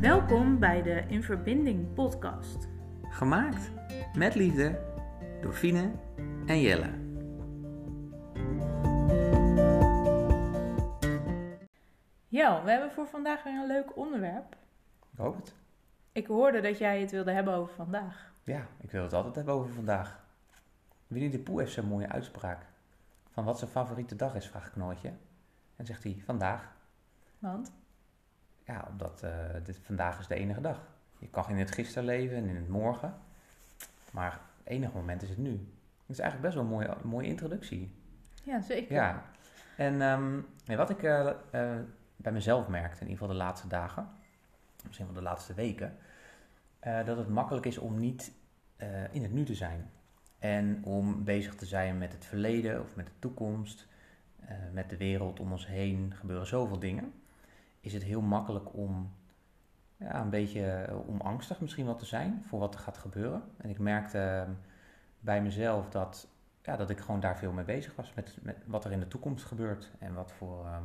Welkom bij de In Verbinding podcast. Gemaakt met liefde door Fine en Jelle. Ja, we hebben voor vandaag weer een leuk onderwerp. Ik hoop het. Ik hoorde dat jij het wilde hebben over vandaag. Ja, ik wil het altijd hebben over vandaag. Winnie de Poel heeft zo'n mooie uitspraak. Van wat zijn favoriete dag is, vraagt Knoortje. En zegt hij, vandaag. Want? Ja, omdat eh, dit, vandaag is de enige dag. Je kan in het gisteren leven en in het morgen. Maar het enige moment is het nu. Dat is eigenlijk best wel een mooie, mooie introductie. Ja, zeker. Ja. En ehm, wat ik eh, eh, bij mezelf merkte, in ieder geval de laatste dagen, misschien wel de laatste weken, dat het makkelijk is om niet in het nu te zijn. En om bezig te zijn met het verleden of met de toekomst, met de wereld om ons heen gebeuren zoveel dingen. Is het heel makkelijk om ja, een beetje eh, om angstig misschien wel te zijn voor wat er gaat gebeuren. En ik merkte eh, bij mezelf dat, ja, dat ik gewoon daar veel mee bezig was. Met, met wat er in de toekomst gebeurt en wat voor ehm,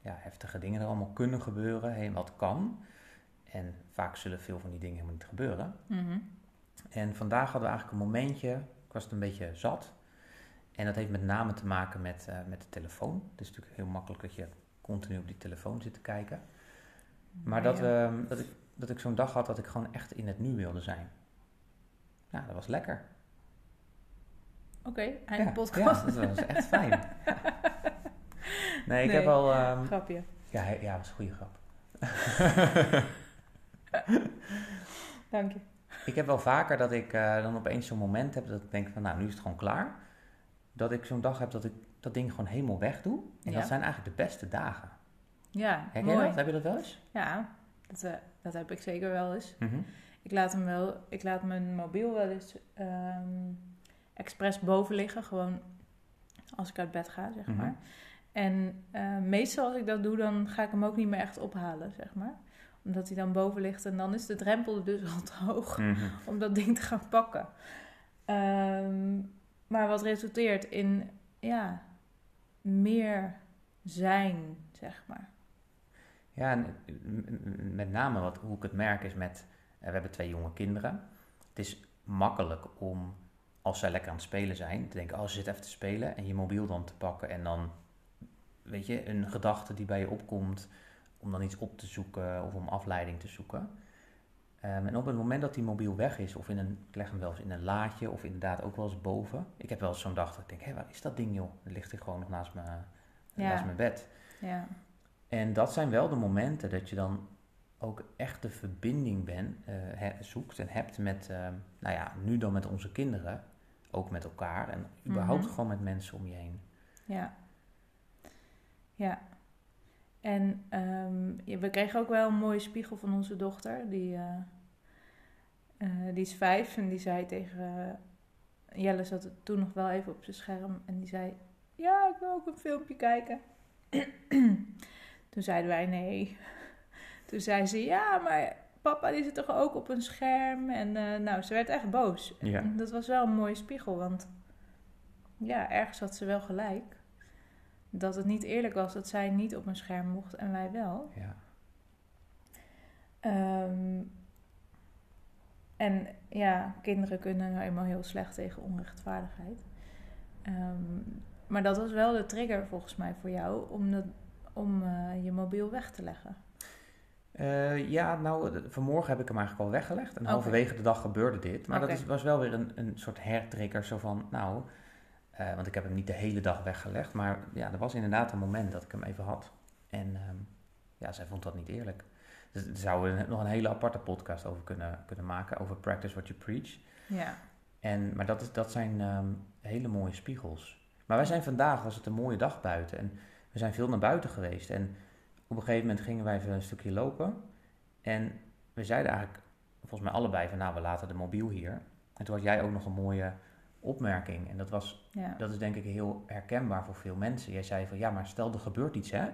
ja, heftige dingen er allemaal kunnen gebeuren en wat kan. En vaak zullen veel van die dingen helemaal niet gebeuren. Mhm. En vandaag hadden we eigenlijk een momentje, ik was het een beetje zat. En dat heeft met name te maken met, eh, met de telefoon. Het is natuurlijk heel makkelijk dat je continu op die telefoon zit te kijken. Maar dat, Ja. we, dat ik, dat ik zo'n dag had dat ik gewoon echt in het nu wilde zijn. Ja, dat was lekker. Oké, einde ja, podcast. Ja, dat was echt fijn. Ja. Nee, ik Nee. heb al... ehm, Grapje. ja, ja, dat was een goede grap. Dank je. Ik heb wel vaker dat ik eh, dan opeens zo'n moment heb dat ik denk van, nou, nu is het gewoon klaar. Dat ik zo'n dag heb dat ik dat ding gewoon helemaal wegdoe. En Ja. dat zijn eigenlijk de beste dagen. Ja, Herken je dat? Heb je dat wel eens? Ja, dat, eh, dat heb ik zeker wel eens. Mhm. Ik laat hem wel, ik laat mijn mobiel wel eens ehm expres boven liggen, gewoon als ik uit bed ga, zeg Mhm. maar. En eh, meestal als ik dat doe, dan ga ik hem ook niet meer echt ophalen, zeg maar. Omdat hij dan boven ligt en dan is de drempel dus al te hoog Mhm. om dat ding te gaan pakken. Ehm, maar wat resulteert in, ja, meer zijn, zeg maar. Ja, en met name wat, hoe ik het merk is met... eh, we hebben twee jonge kinderen. Het is makkelijk om, als zij lekker aan het spelen zijn... te denken, oh, ze zitten even te spelen... en je mobiel dan te pakken en dan... weet je, een gedachte die bij je opkomt... om dan iets op te zoeken of om afleiding te zoeken. Ehm, en op het moment dat die mobiel weg is... of in een, ik leg hem wel eens in een laadje... of inderdaad ook wel eens boven... ik heb wel eens zo'n dag dat ik denk, hé, waar is dat ding joh? Dat ligt hier gewoon nog naast, me, Ja. naast mijn bed... Ja, En dat zijn wel de momenten dat je dan ook echt de verbinding ben, eh, he- zoekt en hebt met, eh, nou ja, nu dan met onze kinderen, ook met elkaar en überhaupt Mhm. gewoon met mensen om je heen. ja. Ja. En ehm, we kregen ook wel een mooie spiegel van onze dochter. Die, eh, eh, die is vijf en die zei tegen... eh, Jelle zat toen nog wel even op zijn scherm en die zei... Ja, ik wil ook een filmpje kijken. toen zeiden wij nee. Toen zei ze, ja, maar papa die zit toch ook op een scherm? En eh, nou, ze werd echt boos. Ja. En dat was wel een mooie spiegel, want ja, ergens had ze wel gelijk. Dat het niet eerlijk was dat zij niet op een scherm mocht en wij wel. Ja. Ehm, en ja, kinderen kunnen nou eenmaal heel slecht tegen onrechtvaardigheid. Ehm, maar dat was wel de trigger volgens mij voor jou om, dat, om eh, je mobiel weg te leggen. Eh, ja, nou, de- vanmorgen heb ik hem eigenlijk al weggelegd. En Oké. halverwege de dag gebeurde dit. Maar dat is, was wel weer een, een soort hertrigger. Zo van, nou, eh, want ik heb hem niet de hele dag weggelegd. Maar ja, er was inderdaad een moment dat ik hem even had. En ehm, ja, zij vond dat niet eerlijk. Dus daar zouden we nog een hele aparte podcast over kunnen, kunnen maken. Over practice what you preach. Ja, En, maar dat, is, dat zijn ehm, hele mooie spiegels. Maar wij zijn vandaag, was het een mooie dag buiten. En we zijn veel naar buiten geweest. En op een gegeven moment gingen wij even een stukje lopen. En we zeiden eigenlijk, volgens mij allebei, van nou, we laten de mobiel hier. En toen had jij ook nog een mooie opmerking. En dat, was, ja. dat is denk ik heel herkenbaar voor veel mensen. Jij zei van, ja, maar stel er gebeurt iets, hè.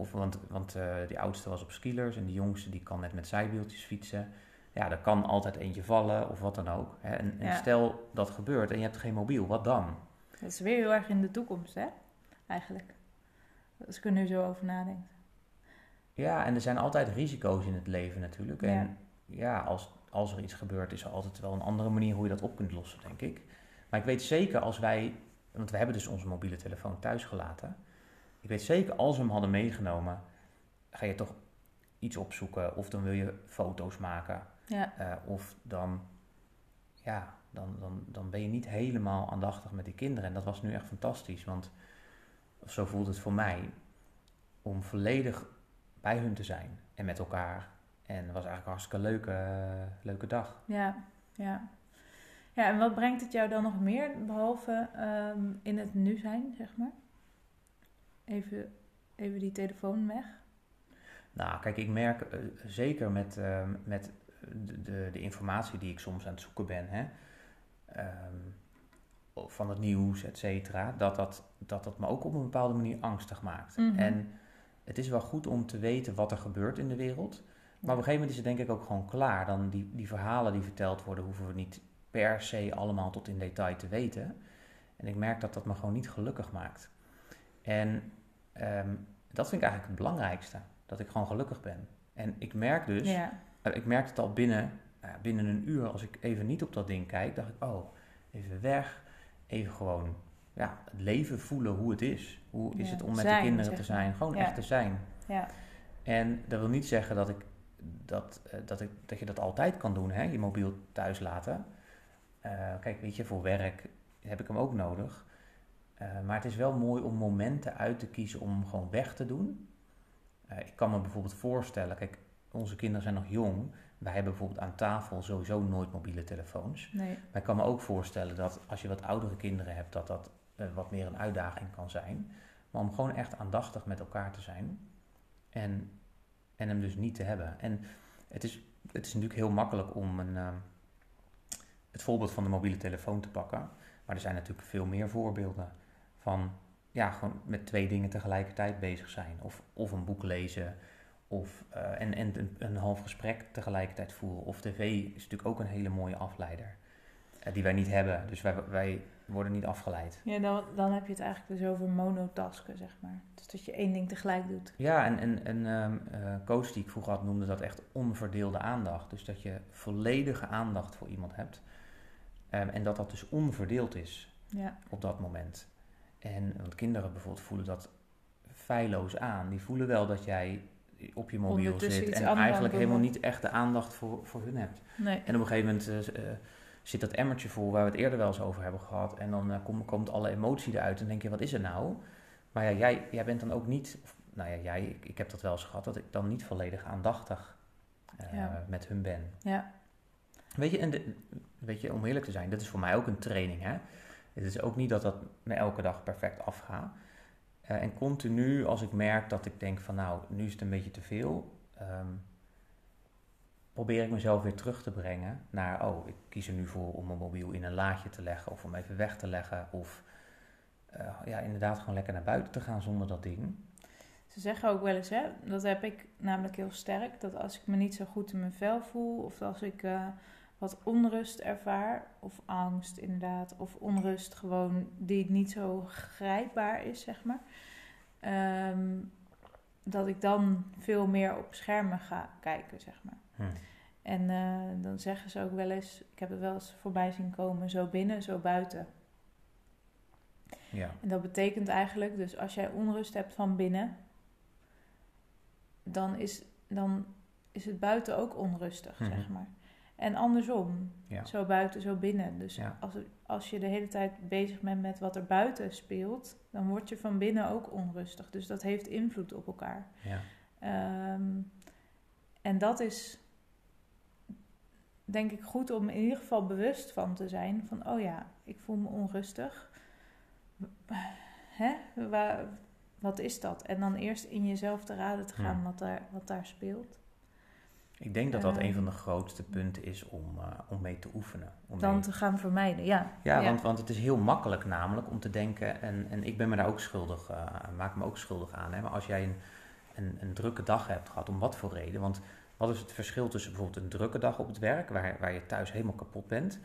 Of, want want eh, die oudste was op skilers en die jongste die kan net met zijwieltjes fietsen. Ja, er kan altijd eentje vallen of wat dan ook. Hè. En, en Ja. stel dat gebeurt en je hebt geen mobiel, wat dan? Dat is weer heel erg in de toekomst, hè? Eigenlijk. Als ik er nu zo over nadenk. Ja, en er zijn altijd risico's in het leven natuurlijk. Ja. En ja, als, als er iets gebeurt, is er altijd wel een andere manier hoe je dat op kunt lossen, denk ik. Maar ik weet zeker als wij, want we hebben dus onze mobiele telefoon thuis gelaten. Ik weet zeker als we hem hadden meegenomen, ga je toch iets opzoeken. Of dan wil je foto's maken. Ja, eh, of dan, ja, dan, dan, dan ben je niet helemaal aandachtig met die kinderen. En dat was nu echt fantastisch, want zo voelt het voor mij om volledig bij hun te zijn en met elkaar. En het was eigenlijk een hartstikke leuke, leuke dag. ja, ja. Ja, en wat brengt het jou dan nog meer, behalve ehm, in het nu zijn, zeg maar? Even, even die telefoon weg. Nou, kijk, ik merk eh, zeker met, ehm, met de, de, de informatie die ik soms aan het zoeken ben, hè, ehm, van het nieuws, et cetera, dat dat, dat dat me ook op een bepaalde manier angstig maakt. Mhm. En het is wel goed om te weten wat er gebeurt in de wereld. Maar op een gegeven moment is het denk ik ook gewoon klaar. Dan die, die verhalen die verteld worden, hoeven we niet per se allemaal tot in detail te weten. En ik merk dat dat me gewoon niet gelukkig maakt. En ehm, dat vind ik eigenlijk het belangrijkste. Dat ik gewoon gelukkig ben. En ik merk dus, Ja, eh, ik merk het al binnen, nou ja, binnen een uur, als ik even niet op dat ding kijk, dacht ik, oh, even weg. Even gewoon ja, het leven voelen hoe het is. Hoe is Ja, het om met zijn, de kinderen te zijn? Gewoon Ja. echt te zijn. ja, En dat wil niet zeggen dat, ik, dat, eh, dat, ik, dat je dat altijd kan doen, hè? je mobiel thuis laten. Eh, kijk, weet je, voor werk heb ik hem ook nodig. Eh, maar het is wel mooi om momenten uit te kiezen om gewoon weg te doen. Eh, ik kan me bijvoorbeeld voorstellen, kijk, onze kinderen zijn nog jong. Wij hebben bijvoorbeeld aan tafel sowieso nooit mobiele telefoons. nee, Maar ik kan me ook voorstellen dat als je wat oudere kinderen hebt, dat dat eh, wat meer een uitdaging kan zijn. Maar om gewoon echt aandachtig met elkaar te zijn en, en hem dus niet te hebben. En het is, het is natuurlijk heel makkelijk om een, het voorbeeld van de mobiele telefoon te pakken. Maar er zijn natuurlijk veel meer voorbeelden van ja, gewoon met twee dingen tegelijkertijd bezig zijn. Of, of een boek lezen. Of, eh, en en een, een half gesprek tegelijkertijd voeren. Of tv is natuurlijk ook een hele mooie afleider. eh, die wij niet hebben. Dus wij, wij worden niet afgeleid. Ja, dan, dan heb je het eigenlijk dus over monotasken, zeg maar. Dus dat je één ding tegelijk doet. Ja, en, en, en ehm eh, coach die ik vroeger had noemde dat echt onverdeelde aandacht. Dus dat je volledige aandacht voor iemand hebt. Ehm, en dat dat dus onverdeeld is Ja, op dat moment. En want kinderen bijvoorbeeld voelen dat feilloos aan. Die voelen wel dat jij op je mobiel zit en eigenlijk helemaal niet echt de aandacht voor, voor hun hebt. nee. En op een gegeven moment eh, eh, zit dat emmertje vol waar we het eerder wel eens over hebben gehad. En dan eh, kom- komt alle emotie eruit en denk je, wat is er nou? Maar ja, jij, jij bent dan ook niet, of, nou ja, jij, ik, ik heb dat wel eens gehad, dat ik dan niet volledig aandachtig Ja. met hun ben. Ja, Weet je, en de, weet je, om eerlijk te zijn, dit is voor mij ook een training. Hè? Het is ook niet dat dat me elke dag perfect afgaat. Eh, en continu, als ik merk dat ik denk van nou, nu is het een beetje te veel, ehm, probeer ik mezelf weer terug te brengen naar, oh, ik kies er nu voor om mijn mobiel in een laadje te leggen of om even weg te leggen. Of eh, ja, inderdaad gewoon lekker naar buiten te gaan zonder dat ding. Ze zeggen ook wel eens, hè, dat heb ik namelijk heel sterk, dat als ik me niet zo goed in mijn vel voel, of als ik eh, wat onrust ervaar, of angst inderdaad, of onrust gewoon die niet zo grijpbaar is, zeg maar, ehm, dat ik dan veel meer op schermen ga kijken, zeg maar. Hm. En eh, dan zeggen ze ook wel eens, ik heb het wel eens voorbij zien komen, zo binnen, zo buiten. Ja. En dat betekent eigenlijk, dus als jij onrust hebt van binnen, dan is, dan is het buiten ook onrustig, Mhm. zeg maar. En andersom, Ja. zo buiten, zo binnen. Dus Ja. als, als je de hele tijd bezig bent met wat er buiten speelt, dan word je van binnen ook onrustig. Dus dat heeft invloed op elkaar. Ja. Ehm, en dat is, denk ik, goed om in ieder geval bewust van te zijn. Van, oh ja, ik voel me onrustig. Hè? Waar, wat is dat? En dan eerst in jezelf te raden te gaan wat, daar, wat daar speelt. Ik denk dat dat Ehm. een van de grootste punten is om, eh, om mee te oefenen. Om Dan mee- te gaan vermijden, ja. Ja, Want, want het is heel makkelijk namelijk om te denken, en, en ik ben me daar ook schuldig, eh, maak me ook schuldig aan. Hè, maar als jij een, een, een drukke dag hebt gehad, om wat voor reden? Want wat is het verschil tussen bijvoorbeeld een drukke dag op het werk, waar, waar je thuis helemaal kapot bent,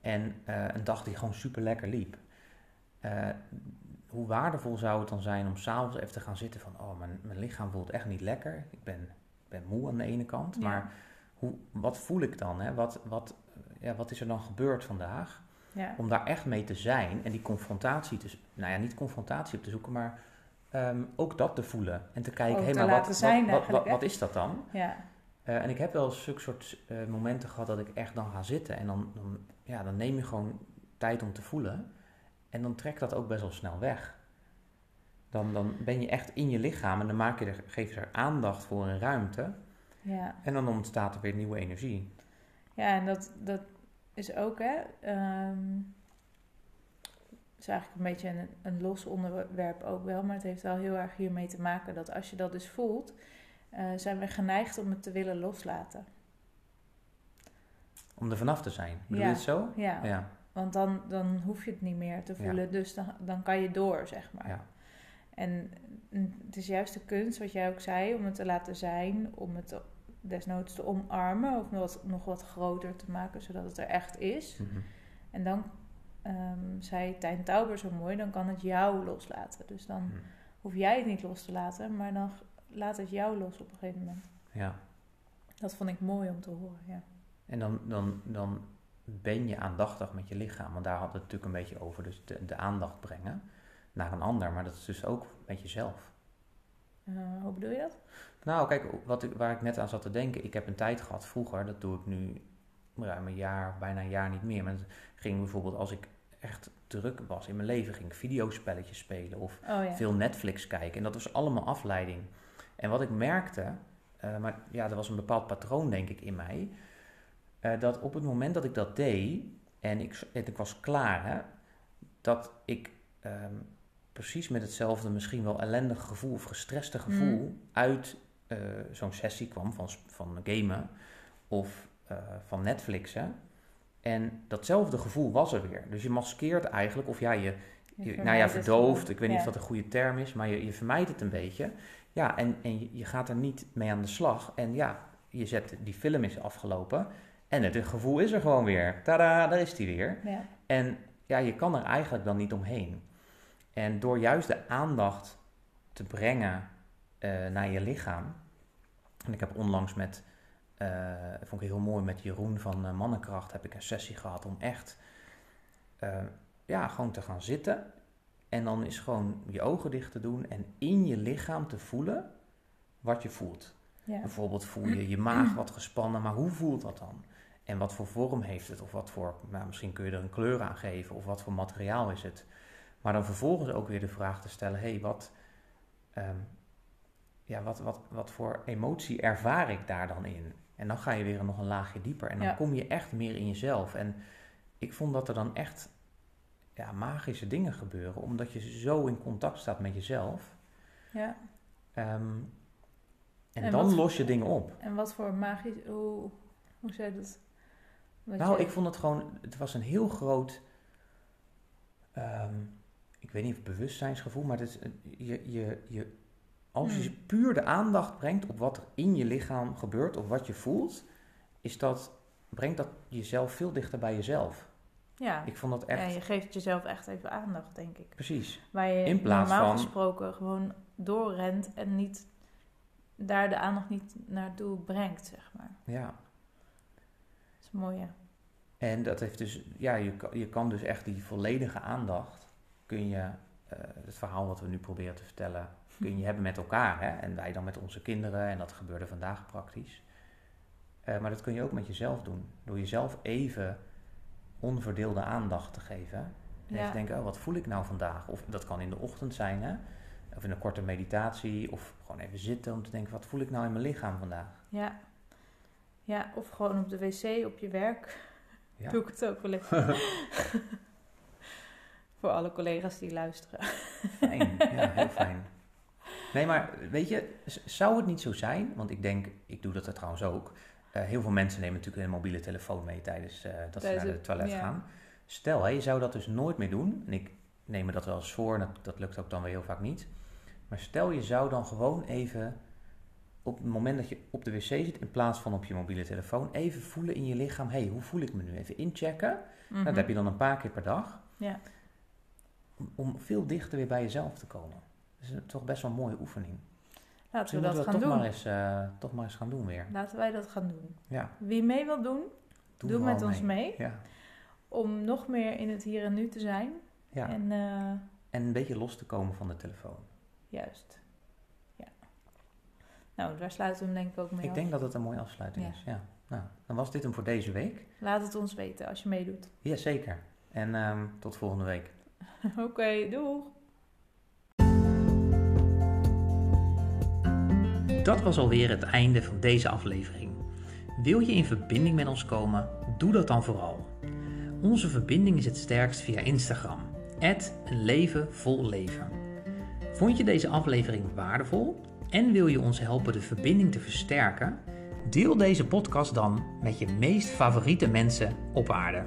en eh, een dag die gewoon super lekker liep? Hoe waardevol zou het dan zijn om s'avonds even te gaan zitten van, oh, mijn, mijn lichaam voelt echt niet lekker. Ik ben, ben moe aan de ene kant, Ja. maar hoe, wat voel ik dan? Hè? Wat, wat, ja, wat is er dan gebeurd vandaag? Ja. Om daar echt mee te zijn en die confrontatie te, nou ja, niet confrontatie op te zoeken, maar ehm, ook dat te voelen. En te kijken, hé, maar wat, is dat dan? Ja. Eh, en ik heb wel zulke soort eh, momenten gehad dat ik echt dan ga zitten en dan, dan, ja, dan neem je gewoon tijd om te voelen. En dan trekt dat ook best wel snel weg. Dan, dan ben je echt in je lichaam en dan maak je er, geef je er aandacht voor een ruimte. Ja. En dan ontstaat er weer nieuwe energie. Ja, en dat, dat is ook, hè. ehm, is eigenlijk een beetje een, een los onderwerp ook wel, maar het heeft wel heel erg hiermee te maken dat als je dat dus voelt, eh, zijn we geneigd om het te willen loslaten. Om er vanaf te zijn. Bedoel Ja. je het zo? Ja, Ja. want dan, dan hoef je het niet meer te Ja. voelen, dus dan, dan kan je door, zeg maar. Ja. En het is juist de kunst, wat jij ook zei, om het te laten zijn, om het desnoods te omarmen of nog wat, nog wat groter te maken, zodat het er echt is. Mhm. En dan ehm, zei Tijn Tauber zo mooi, dan kan het jou loslaten. Dus dan Mhm. hoef jij het niet los te laten, maar dan laat het jou los op een gegeven moment. Ja. Dat vond ik mooi om te horen, ja. En dan, dan, dan ben je aandachtig met je lichaam. Want daar had het natuurlijk een beetje over. Dus de, de aandacht brengen naar een ander. Maar dat is dus ook met jezelf. Eh, hoe bedoel je dat? Nou, kijk, wat ik, waar ik net aan zat te denken. Ik heb een tijd gehad vroeger. Dat doe ik nu ruim een jaar, bijna een jaar niet meer. Maar het ging bijvoorbeeld als ik echt druk was in mijn leven. Ging ik videospelletjes spelen of Oh ja. veel Netflix kijken. En dat was allemaal afleiding. En wat ik merkte, eh, maar ja, er was een bepaald patroon denk ik in mij. eh, dat op het moment dat ik dat deed en ik, en ik was klaar, hè, dat ik ehm, precies met hetzelfde misschien wel ellendige gevoel of gestreste gevoel Mm. uit eh, zo'n sessie kwam van, van gamen of eh, van Netflixen. En datzelfde gevoel was er weer. Dus je maskeert eigenlijk, of ja, je, je, nou ja, gewoon. Ik weet niet of dat een goede term is, maar je, je vermijdt het een beetje. Ja, en, en je, je gaat er niet mee aan de slag. En ja, je zet, die film is afgelopen. En het gevoel is er gewoon weer. Tada, daar is die weer. Ja. En ja, je kan er eigenlijk dan niet omheen. En door juist de aandacht te brengen eh, naar je lichaam. En ik heb onlangs met, eh, vond ik heel mooi, met Jeroen van eh, Mannenkracht heb ik een sessie gehad om echt, ja, gewoon te gaan zitten. En dan is gewoon je ogen dicht te doen en in je lichaam te voelen wat je voelt. Ja. Bijvoorbeeld voel je je maag wat gespannen, maar hoe voelt dat dan? En wat voor vorm heeft het? Of wat voor, nou, misschien kun je er een kleur aan geven, of wat voor materiaal is het? Maar dan vervolgens ook weer de vraag te stellen: hé, hey, wat, ehm, ja, wat, wat, wat voor emotie ervaar ik daar dan in? En dan ga je weer nog een laagje dieper en dan Ja. kom je echt meer in jezelf. En ik vond dat er dan echt ja, magische dingen gebeuren, omdat je zo in contact staat met jezelf. ja. Ehm, en, En dan wat- los je dingen op. En wat voor magisch... Hoe, hoe zei je dat? Wat Nou, je- ik vond het gewoon, het was een heel groot, ehm, ik weet niet of bewustzijnsgevoel, maar is, een- je, je, je, als je Hmm. puur de aandacht brengt op wat er in je lichaam gebeurt, of wat je voelt, is dat, brengt dat jezelf veel dichter bij jezelf. Ja. Ik vond dat ja, echt, je geeft jezelf echt even aandacht, denk ik. precies. Waar je In plaats normaal van- gesproken gewoon doorrent en niet daar de aandacht niet naartoe brengt, zeg maar. Ja. Dat is mooi, ja. En dat heeft dus, ja, je, je kan dus echt die volledige aandacht, kun je, eh, het verhaal wat we nu proberen te vertellen, kun je hebben met elkaar. Hè? En wij dan met onze kinderen, en dat gebeurde vandaag praktisch. Eh, maar dat kun je ook met jezelf doen. Door jezelf even onverdeelde aandacht te geven. En even Ja. te denken, oh, wat voel ik nou vandaag? Of dat kan in de ochtend zijn, hè? Of in een korte meditatie. Of gewoon even zitten om te denken, wat voel ik nou in mijn lichaam vandaag? Ja. Ja, of gewoon op de wc, op je werk. Ja. Doe ik het ook wel eens. Voor alle collega's die luisteren. Fijn, ja, heel fijn. Nee, maar weet je, zou het niet zo zijn, want ik denk, ik doe dat er trouwens ook. eh, heel veel mensen nemen natuurlijk een mobiele telefoon mee tijdens eh, dat ze naar de het- toilet ja. gaan. Stel, hè, je zou dat dus nooit meer doen. En ik neem me dat wel eens voor, en dat, dat lukt ook dan weer heel vaak niet. Maar stel, je zou dan gewoon even, op het moment dat je op de wc zit, in plaats van op je mobiele telefoon, even voelen in je lichaam, hé, hey, hoe voel ik me nu? Even inchecken. Nou, Mhm. dat heb je dan een paar keer per dag. Ja. Om, om veel dichter weer bij jezelf te komen. Dat is toch best wel een mooie oefening. Laten we dat moeten we gaan toch doen. maar, eens, eh, toch maar eens gaan doen weer. Laten wij dat gaan doen. Ja, Wie mee wil doen, doe, met ons mee. Ja. Om nog meer in het hier en nu te zijn. Ja. En eh, En een beetje los te komen van de telefoon. juist. Ja. Nou, daar sluiten we hem denk ik ook mee Ik af. denk dat het een mooie afsluiting is. Ja. Nou, dan was dit hem voor deze week. Laat het ons weten als je meedoet. Ja, zeker. En ehm, tot volgende week. Oké, doeg! Dat was alweer het einde van deze aflevering. Wil je in verbinding met ons komen? Doe dat dan vooral. Onze verbinding is het sterkst via Instagram. een leven leven. Vond je deze aflevering waardevol en wil je ons helpen de verbinding te versterken? Deel deze podcast dan met je meest favoriete mensen op aarde.